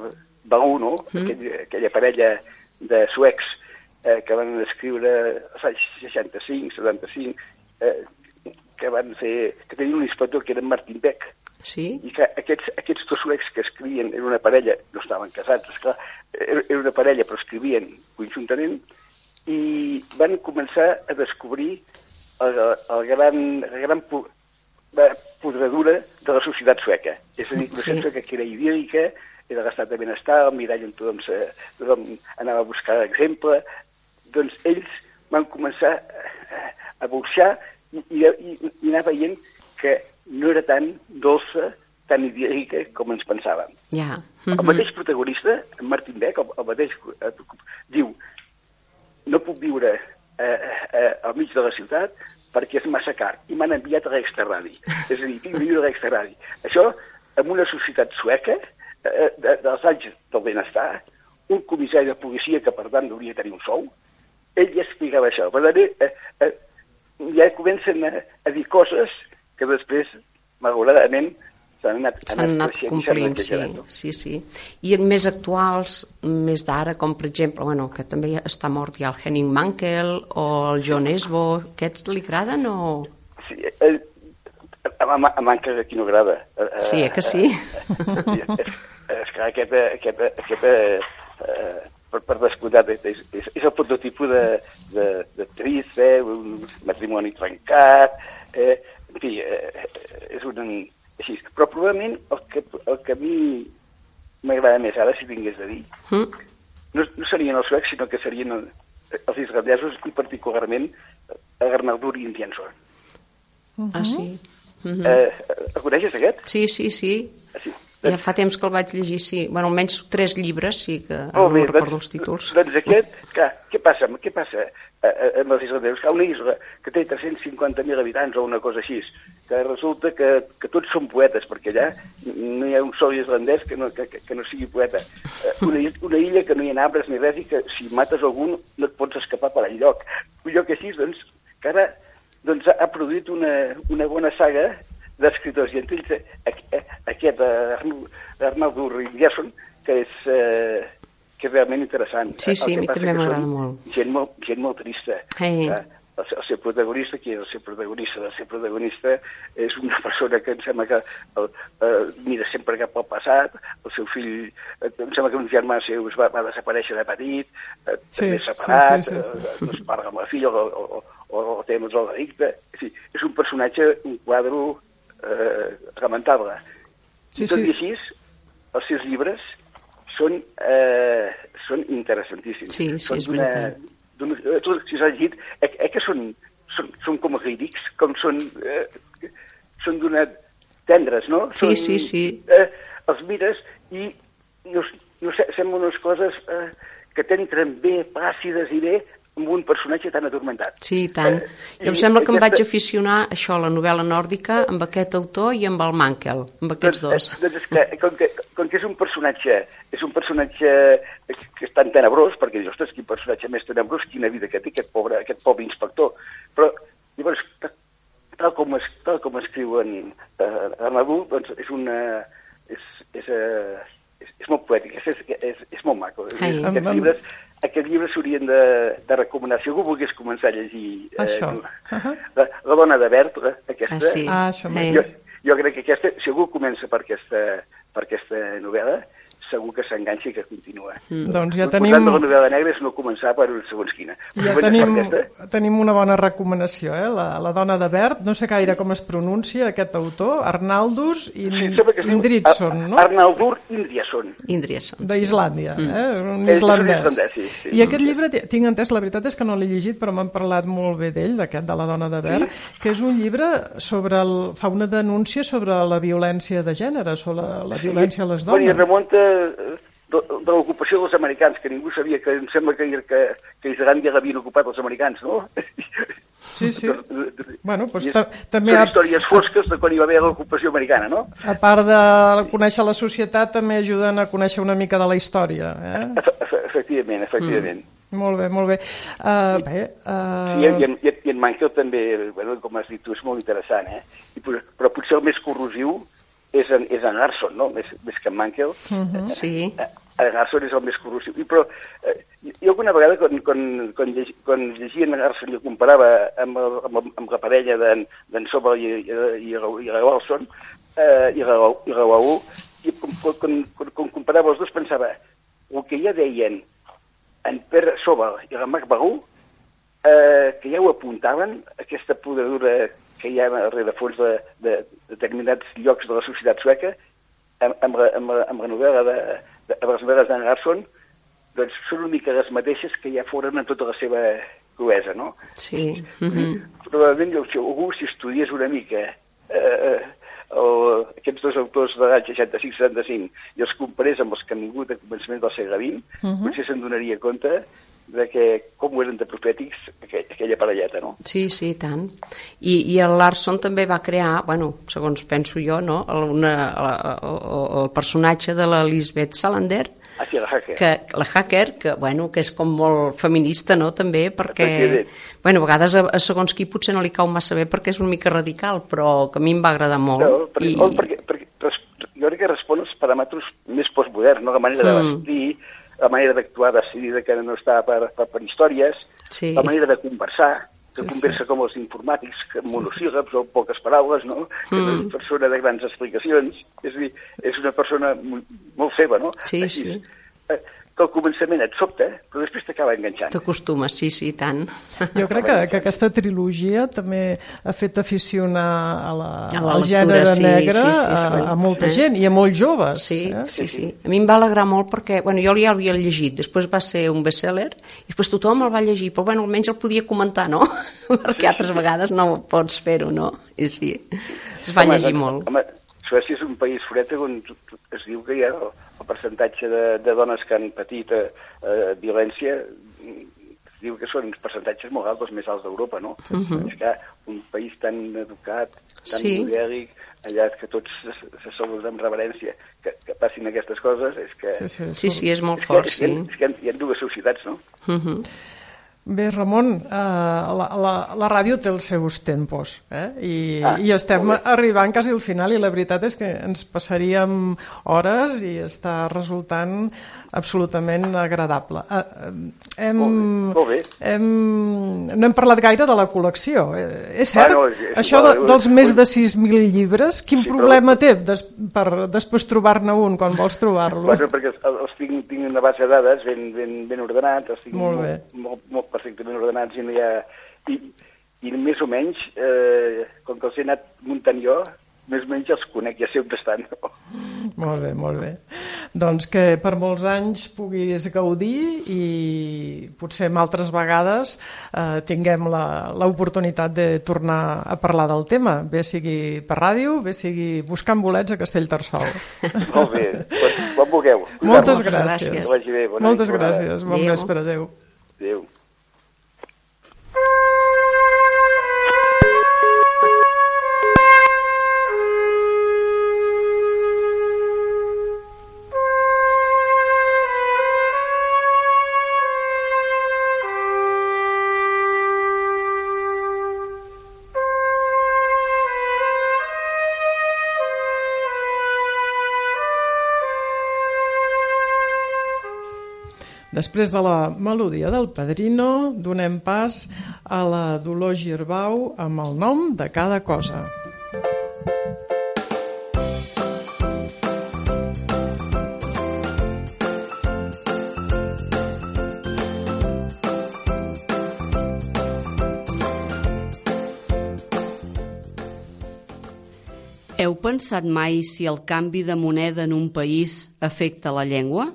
Baluno, mm. aquell, aquella parella de suecs eh, que van escriure als anys 65, 75, eh, que van fer, que tenien un inspector que era en Martin Beck, Sí? i que aquests, aquests dos suecs que escrivien, era una parella, no estaven casats, esclar, era, era una parella però escrivien conjuntament, i van començar a descobrir el, el gran, la gran eh, podredura de la societat sueca. És a dir, Sí. societat sueca que era idíl·lica, era l'estat de benestar, el mirall on tothom, se, tothom anava a buscar exemple, doncs ells van començar a, a burxar i, i, i, i anar veient que no era tan dolça, tan idíl·lica com ens pensàvem. Ja. El Mhm. mateix protagonista, en Martin Beck, el, el mateix, eh, diu no puc viure eh, eh, al mig de la ciutat perquè és massa car i m'han enviat a l'extraradi. És a dir, tinc viure a l'extraradi. Això, en una societat sueca, eh, de, dels anys del benestar, un comissari de policia que, per tant, hauria de tenir un sou, ell ja explicava això. Per tant, eh, eh, ja comencen a, a dir coses que després, malauradament, s'han anat, anat s'han complint, anat sí, sí, sí. I en més actuals, més d'ara, com per exemple, bueno, que també està mort ja el Henning Mankell o el John Esbo, aquests li agraden o...? Sí, eh, a, a, a manca de qui no agrada. Eh, eh, Sí, eh que sí? Eh, és, és que aquest, eh, aquest, eh, aquest eh, eh, per, per descomptat, és, és, és el prototipus de, de, de trist, eh, un matrimoni trencat, eh, en fi, eh, és un... Així. Però probablement el que, el que a mi m'agrada més ara, si tingués de dir, Mm? no, no serien els suecs, sinó que serien el- els islandesos i particularment eh, Arnaldur i Indianson. Ah, sí? Mhm. Eh, el coneixes, aquest? Sí, sí, sí. Sí. Ja fa temps que el vaig llegir, sí. Bueno, almenys tres llibres, sí, que Molt no bé, recordo els títols. Doncs aquest, clar, què passa, què passa eh, eh, amb els islandesos? Que una isla que té 350.000 habitants o una cosa així, que resulta que, que tots són poetes, perquè allà no hi ha un sol islandès que no, que, que, no sigui poeta. Eh, Una, una illa que no hi ha arbres ni res i que si mates algun no et pots escapar per enlloc. Un lloc així, doncs, que ara doncs, ha produït una, una bona saga d'escriptors, i entre ells aqu- aquest Arnaldur Ringerson, que és, eh, que és realment interessant. Sí, sí, El que a mi també m'agrada molt. Gent molt, gent molt trista. Eh. Eh, El, el seu protagonista, qui és el seu protagonista? El seu protagonista és una persona que em sembla que el, eh, mira sempre cap al passat, el seu fill, eh, em sembla que un germà seu va, va desaparèixer de petit, eh, Sí, també sí, separat, sí, sí, sí. eh, no es parla amb la filla o, o, o, o té el delicte. Sí, és un personatge, un quadre eh, lamentable. Sí, Tot sí. i així, els seus llibres són, eh, són interessantíssims. Sí, sí, són és veritat. d'una- eh, Tu, si s'ha llegit, eh, eh, que són, són, són com lírics, com són, eh, són d'una tendres, no? Sí, són, sí, sí. Eh, els mires i no, no sé, semblen unes coses eh, que t'entren bé, plàcides i bé, amb un personatge tan adormentat. Sí, i tant. Eh, Jo em sembla que em vaig aquesta- aficionar a això, a la novel·la nòrdica, amb aquest autor i amb el Mankel, amb aquests dos. Doncs, eh, doncs és que, com que, com que és un personatge, és un personatge que és tan tenebrós, perquè dius, ostres, quin personatge més tenebrós, quina vida que té aquest pobre, aquest pobre inspector. Però, llavors, ta- tal com, es, tal com escriuen eh, Arnaldur, doncs és una... És, és, eh, és, és molt poètic, és, és, és, és molt maco. Ai. Aquests Amb- amb- aquests llibres s'haurien de, de recomanar. Si algú volgués començar a llegir... Això. Eh, la, la dona de Bertra, aquesta, Ah, sí. Ah, això Eh, jo, jo crec que aquesta, si algú comença per aquesta, per aquesta novel·la, segur que s'enganxa i que continua. Doncs ja tenim, de la novel·la negra és no començar per segons quina. ja tenim tenim una bona recomanació, eh? La, la dona de verd, no sé gaire com es pronuncia aquest autor, Arnaldus Sí, es diu Indridsson, no? Arnaldur Indriasson. Indriasson. d'Islàndia, eh? un És- és un islandès. islandès, sí, sí. I aquest llibre, ti- tinc entès, la veritat és que no l'he llegit, però m'han parlat molt bé d'ell, d'aquest de la dona de verd, que és un llibre sobre el, fa una denúncia sobre la violència de gènere, sobre la, la violència a les Bueno, I dones. remunta eh, de, de l'ocupació dels americans, que ningú sabia que em sembla que, que, que Islàndia l'havien ocupat els americans, no? Sí, sí. Bueno, doncs I és- ta- també Són ha- històries fosques de quan hi va haver l'ocupació americana, no? A part de conèixer la societat, també ajuden a conèixer una mica de la història. Eh? Efe- efe- Efectivament, efectivament. Molt bé, molt bé. Uh, bé uh... Sí, i, en, i, en, i en Mankel també, bueno, com has dit tu, és molt interessant, eh? I, però potser el més corrosiu és en, és en Garson, no? Més, més que en Mankel. Sí. Eh, En Garson és el més corrosiu. I, però eh, jo alguna vegada, quan, quan, quan, llegi, quan llegia en Garson i el comparava amb, el, amb, el- amb la parella d'en d'en Sobel i, i, i, i la Walson, eh, i la, i la Raül, i quan, quan, quan, quan comparava els dos pensava el que ja deien en Pere Sobel i la Marc Bagú, eh, que ja ho apuntaven, aquesta podadura que hi ha a rerefons de, de, de determinats llocs de la societat sueca, amb, amb, amb, amb la novel·la de, de, amb les novel·les d'en Garson, doncs són una mica les mateixes que ja foren en tota la seva cruesa, no? Sí. Mhm. Probablement jo, si algú si estudiés una mica eh, el, aquests dos autors de l'any 65-75 i els comparés amb els que han vingut a començament del segle XX, potser se'n donaria compte de que com eren de profètics aquell, aquella parelleta, no? Sí, sí, tant. I, I el Larson també va crear, bueno, segons penso jo, no? el, una, el, el, el personatge de la Lisbeth Salander, Aquí a la hacker. que, la hacker, que, bueno, que és com molt feminista, no?, també, perquè, bueno, a vegades a, a segons qui potser no li cau massa bé perquè és una mica radical, però que a mi em va agradar molt. No, perquè, I... oh, perquè, perquè jo crec que respon als paràmetres més postmoderns, no? la manera de Mm. vestir, la manera d'actuar decidida que no està per, per, per històries, Sí. la manera de conversar, que conversa com els informàtics, monosíl·labs o poques paraules, no? Que no és Mm. una persona de grans explicacions, és a dir, és una persona mo- molt seva, no? Sí, Així, sí. Eh, Que al començament et sobta, però després t'acaba enganxant. T'acostumes, sí, sí, tant. Jo crec que, que aquesta trilogia també ha fet aficionar a la, A la al lectura, gènere sí, negre sí, sí, a, sí. a molta Eh? gent i a molts joves. Sí, eh? sí, sí. A mi em va alegrar molt perquè, bueno, jo ja l'havia llegit, després va ser un best-seller, i després tothom el va llegir, però bueno, almenys el podia comentar, no? perquè altres vegades no pots fer-ho, no? I sí, es va Home, llegir doncs, molt. Home, Suècia és un país freda on es diu que hi ha el, el percentatge de, de dones que han patit eh, eh, violència es diu que són uns percentatges molt alts, els més alts d'Europa, no? És que un país tan educat, tan Sí. modèlic, allà que tots se, se saluden amb reverència, que, que passin aquestes coses, és que... Sí, sí, Sí, sí, és molt És que, fort, és sí. que, és que hi ha dues societats, no? Mhm. Bé, Ramon, eh, la, la, la ràdio té els seus tempos eh? I, Ah, i estem arribant quasi al final i la veritat és que ens passaríem hores i està resultant absolutament agradable. Eh, eh, hem, Molt bé, molt bé. Hem, no hem parlat gaire de la col·lecció. Eh, és cert, Ah, no, és- és això igual, de, dels més de 6.000 llibres, quin Sí, però- problema té des, per després trobar-ne un quan vols trobar-lo? Bueno, perquè els, els tinc, tinc una base de dades ben, ben, ben ordenats, els tinc Molt bé. molt, molt, molt perfectament ordenats i no hi ha... I, i més o menys, eh, com que els he anat muntant jo, més o menys els conec, ja sé on estan. Molt bé, molt bé. Doncs que per molts anys puguis gaudir i potser en altres vegades eh, tinguem la- l'oportunitat de tornar a parlar del tema, bé sigui per ràdio, bé sigui buscant bolets a Castellterçol. Molt bé, quan, quan vulgueu. Moltes Moltes gràcies. gràcies. Que vagi bé, bona Moltes nit, gràcies. Bon vespre, adéu. Adéu. Després de la melodia del Padrino, donem pas a la Dolors Girbau amb el nom de cada cosa. Heu pensat mai si el canvi de moneda en un país afecta la llengua?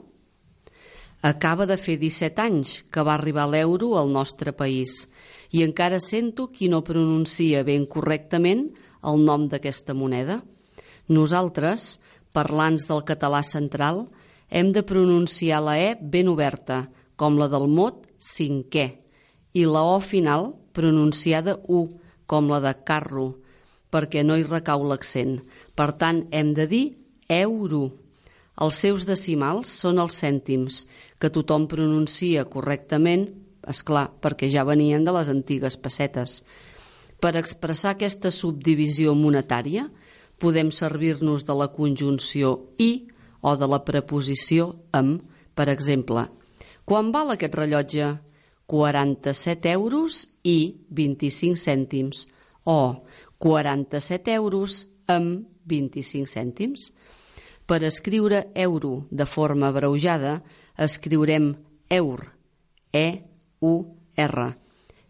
Acaba de fer 17 anys que va arribar l'euro al nostre país i encara sento qui no pronuncia ben correctament el nom d'aquesta moneda. Nosaltres, parlants del català central, hem de pronunciar la E ben oberta, com la del mot cinquè, i la O final pronunciada U, com la de carro, perquè no hi recau l'accent. Per tant, hem de dir euro. Els seus decimals són els cèntims, que tothom pronuncia correctament, és clar, perquè ja venien de les antigues pessetes. Per expressar aquesta subdivisió monetària, podem servir-nos de la conjunció i o de la preposició amb, per exemple. Quan val aquest rellotge? 47 euros i 25 cèntims o 47 euros amb 25 cèntims. Per escriure euro de forma abreujada, escriurem eur, E-U-R,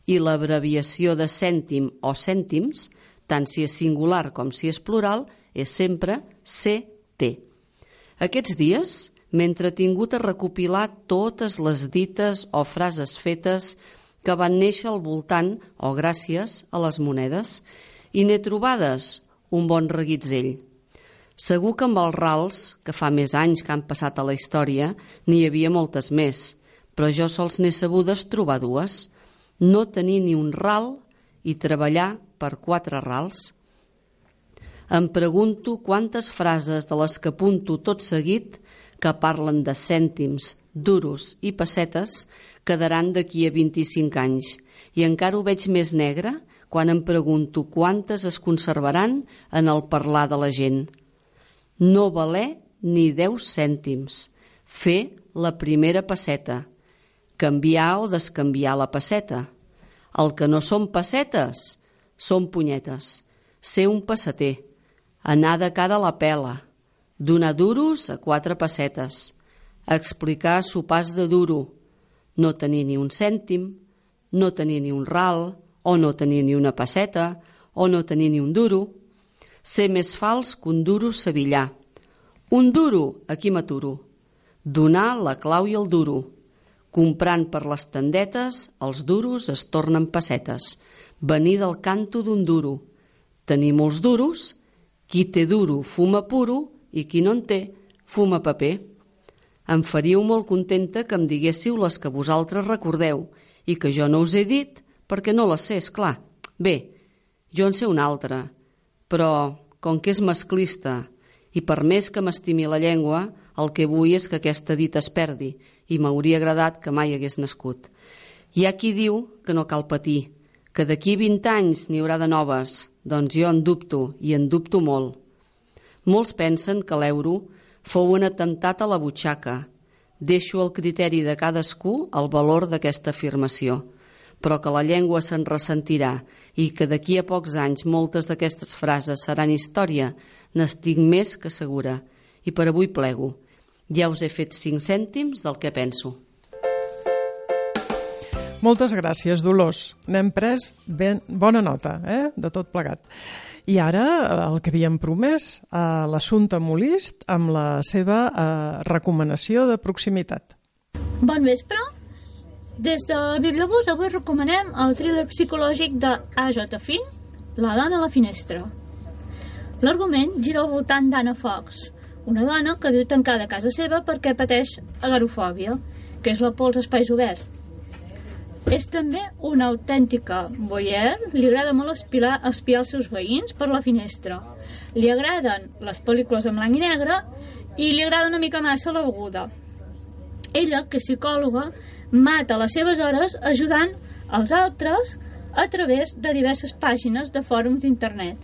i l'abreviació de cèntim o cèntims, tant si és singular com si és plural, és sempre CT. Aquests dies m'he entretingut a recopilar totes les dites o frases fetes que van néixer al voltant o gràcies a les monedes i n'he trobades un bon reguitzell. Segur que amb els rals, que fa més anys que han passat a la història, n'hi havia moltes més, però jo sols n'he sabudes trobar dues. No tenir ni un ral i treballar per quatre rals. Em pregunto quantes frases de les que apunto tot seguit que parlen de cèntims, duros i pessetes quedaran d'aquí a 25 anys i encara ho veig més negre quan em pregunto quantes es conservaran en el parlar de la gent. No valer ni 10 cèntims. Fer la primera passeta. Canviar o descanviar la passeta. El que no són pessetes són punyetes. Ser un passeter. Anar de cara a la pela. Donar duros a quatre pessetes. Explicar sopars de duro. No tenir ni un cèntim. No tenir ni un ral o no tenir ni una passeta, o no tenir ni un duro, ser més fals que un duro sevillà. Un duro, aquí m'aturo. Donar la clau i el duro. Comprant per les tendetes, els duros es tornen pessetes. Venir del canto d'un duro. Tenir molts duros, qui té duro fuma puro i qui no en té fuma paper. Em faríeu molt contenta que em diguéssiu les que vosaltres recordeu i que jo no us he dit perquè no la sé, és clar. Bé, jo en sé una altra, però com que és masclista i per més que m'estimi la llengua, el que vull és que aquesta dita es perdi i m'hauria agradat que mai hagués nascut. Hi ha qui diu que no cal patir, que d'aquí 20 anys n'hi haurà de noves, doncs jo en dubto, i en dubto molt. Molts pensen que l'euro fou un atemptat a la butxaca. Deixo al criteri de cadascú el valor d'aquesta afirmació però que la llengua se'n ressentirà i que d'aquí a pocs anys moltes d'aquestes frases seran història, n'estic més que segura. I per avui plego. Ja us he fet cinc cèntims del que penso. Moltes gràcies, Dolors. N'hem pres ben, bona nota eh? de tot plegat. I ara el que havíem promès, eh, l'assumpte Molist amb la seva eh, recomanació de proximitat. Bon vespre. Des de Bibliobús avui recomanem el thriller psicològic de A.J. Finn, La dona a la finestra. L'argument gira al voltant d'Anna Fox, una dona que viu tancada a casa seva perquè pateix agarofòbia, que és la por als espais oberts. És també una autèntica voyeur, li agrada molt espiar, espiar els seus veïns per la finestra. Li agraden les pel·lícules en blanc i negre i li agrada una mica massa la beguda. Ella, que és psicòloga, mata les seves hores ajudant els altres a través de diverses pàgines de fòrums d'internet.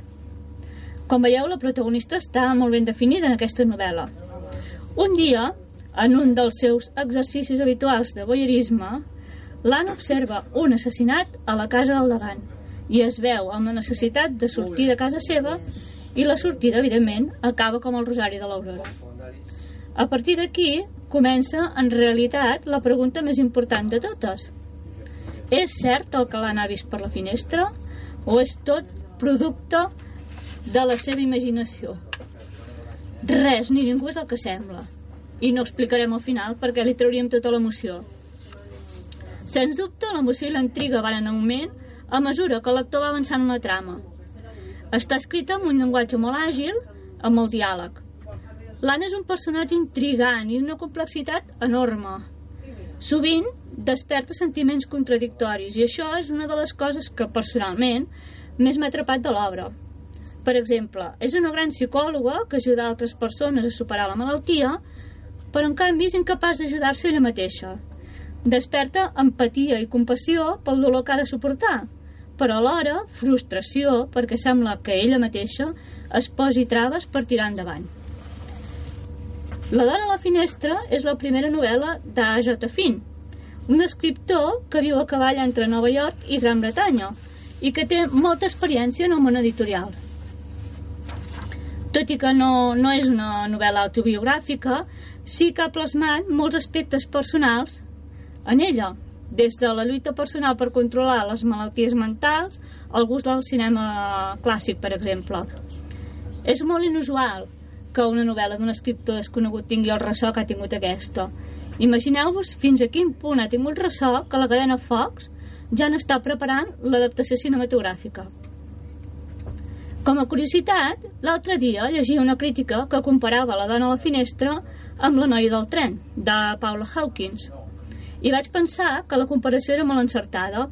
Com veieu, la protagonista està molt ben definida en aquesta novel·la. Un dia, en un dels seus exercicis habituals de voyeurisme, l'Anna observa un assassinat a la casa del davant i es veu amb la necessitat de sortir de casa seva i la sortida, evidentment, acaba com el rosari de l'Aurora. A partir d'aquí, comença, en realitat, la pregunta més important de totes. És cert el que ha vist per la finestra? O és tot producte de la seva imaginació. Res ni ningú és el que sembla. I no explicarem al final perquè li trauríem tota l'emoció. Sens dubte, l'emoció i l'intriga van en augment a mesura que el lector va avançant en la trama. Està escrita amb un llenguatge molt àgil, amb el diàleg. L'Anna és un personatge intrigant i d'una complexitat enorme. Sovint desperta sentiments contradictoris i això és una de les coses que personalment més m'ha atrapat de l'obra. Per exemple, és una gran psicòloga que ajuda altres persones a superar la malaltia, però en canvi és incapaç d'ajudar-se ella mateixa. Desperta empatia i compassió pel dolor que ha de suportar, però alhora frustració perquè sembla que ella mateixa es posi traves per tirar endavant. La dona a la finestra és la primera novel·la d'A.J. Finn, un escriptor que viu a cavall entre Nova York i Gran Bretanya i que té molta experiència en el món editorial. Tot i que no, no és una novel·la autobiogràfica, sí que ha plasmat molts aspectes personals en ella, des de la lluita personal per controlar les malalties mentals al gust del cinema clàssic, per exemple. És molt inusual que una novel·la d'un escriptor desconegut tingui el ressò que ha tingut aquesta. Imagineu-vos fins a quin punt ha tingut ressò que la cadena Fox ja n'està preparant l'adaptació cinematogràfica. Com a curiositat, l'altre dia llegia una crítica que comparava la dona a la finestra amb la noia del tren, de Paula Hawkins. I vaig pensar que la comparació era molt encertada.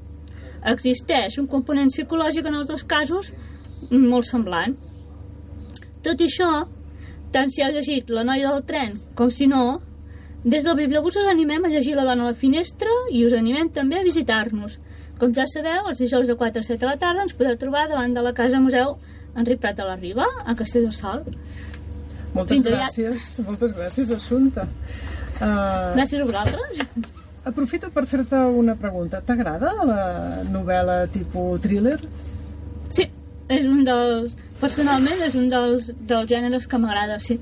Existeix un component psicològic en els dos casos molt semblant. Tot i això, tant si ha llegit La noia del tren com si no, des del Bibliobús us animem a llegir La dona a la finestra i us animem també a visitar-nos. Com ja sabeu, els dijous de 4 a 7 de la tarda ens podeu trobar davant de la Casa Museu Enric Prat de la Riba, a Castell del Sol. Moltes Fins gràcies, moltes gràcies, Assumpta. Uh, Gràcies a vosaltres. aprofito per fer-te una pregunta. T'agrada la novel·la tipus thriller? Sí, és un dels... Personalment és un dels, dels gèneres que m'agrada, sí.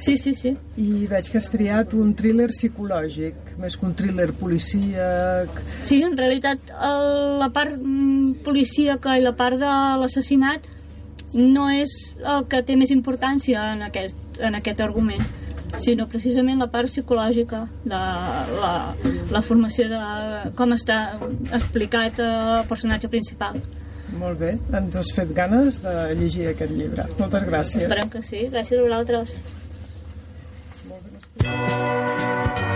Sí, sí, sí. I veig que has triat un thriller psicològic, més que un thriller policíac... Sí, en realitat el, la part mm, policíaca i la part de l'assassinat no és el que té més importància en aquest, en aquest argument sinó precisament la part psicològica de la, la formació de com està explicat el personatge principal Molt bé, ens has fet ganes de llegir aquest llibre. Moltes gràcies. esperem que sí, gràcies a vosaltres Bé,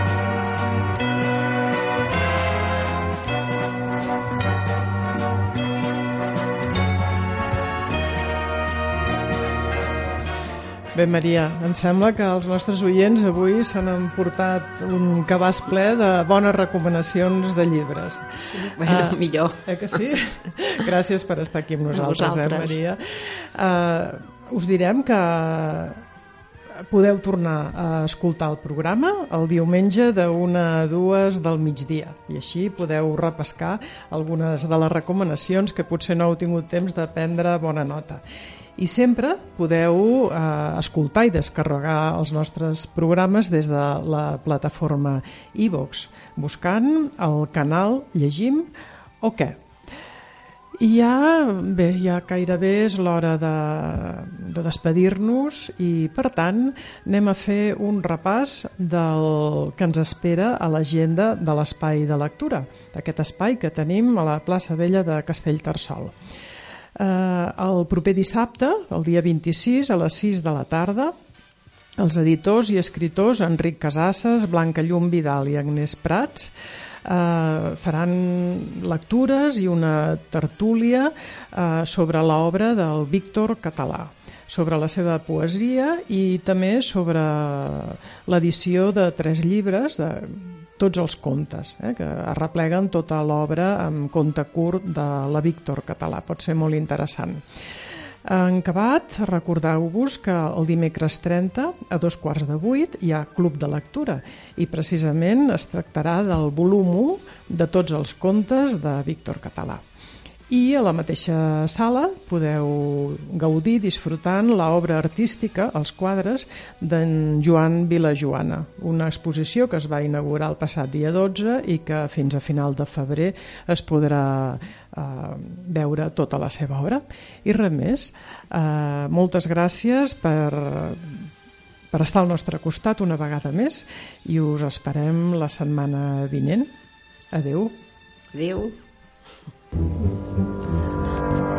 Maria, em sembla que els nostres oients avui s'han emportat un cabàs ple de bones recomanacions de llibres. Sí, bueno, Ah. millor. Eh que sí? Gràcies per estar aquí amb nosaltres, eh, vosaltres. Maria. Uh, us direm que podeu tornar a escoltar el programa el diumenge de una a dues del migdia i així podeu repescar algunes de les recomanacions que potser no heu tingut temps de prendre bona nota. I sempre podeu eh, escoltar i descarregar els nostres programes des de la plataforma iVox, buscant el canal Llegim o què? I ja, bé, ja gairebé és l'hora de, de despedir-nos i, per tant, anem a fer un repàs del que ens espera a l'agenda de l'espai de lectura, d'aquest espai que tenim a la plaça Vella de Castellterçol. Eh, el proper dissabte, el dia 26, a les 6 de la tarda, els editors i escriptors Enric Casasses, Blanca Llum Vidal i Agnès Prats eh, faran lectures i una tertúlia eh, sobre l'obra del Víctor Català sobre la seva poesia i també sobre l'edició de tres llibres de tots els contes, eh, que arrepleguen tota l'obra amb conte curt de la Víctor Català. Pot ser molt interessant. En acabat, recordeu-vos que el dimecres 30, a dos quarts de vuit, hi ha Club de Lectura i precisament es tractarà del volum 1 de tots els contes de Víctor Català. I a la mateixa sala podeu gaudir disfrutant l'obra artística, els quadres, d'en Joan Vilajoana, una exposició que es va inaugurar el passat dia 12 i que fins a final de febrer es podrà eh, veure tota la seva obra. I res més, eh, moltes gràcies per, per estar al nostre costat una vegada més i us esperem la setmana vinent. Adeu. Adéu. Thank you.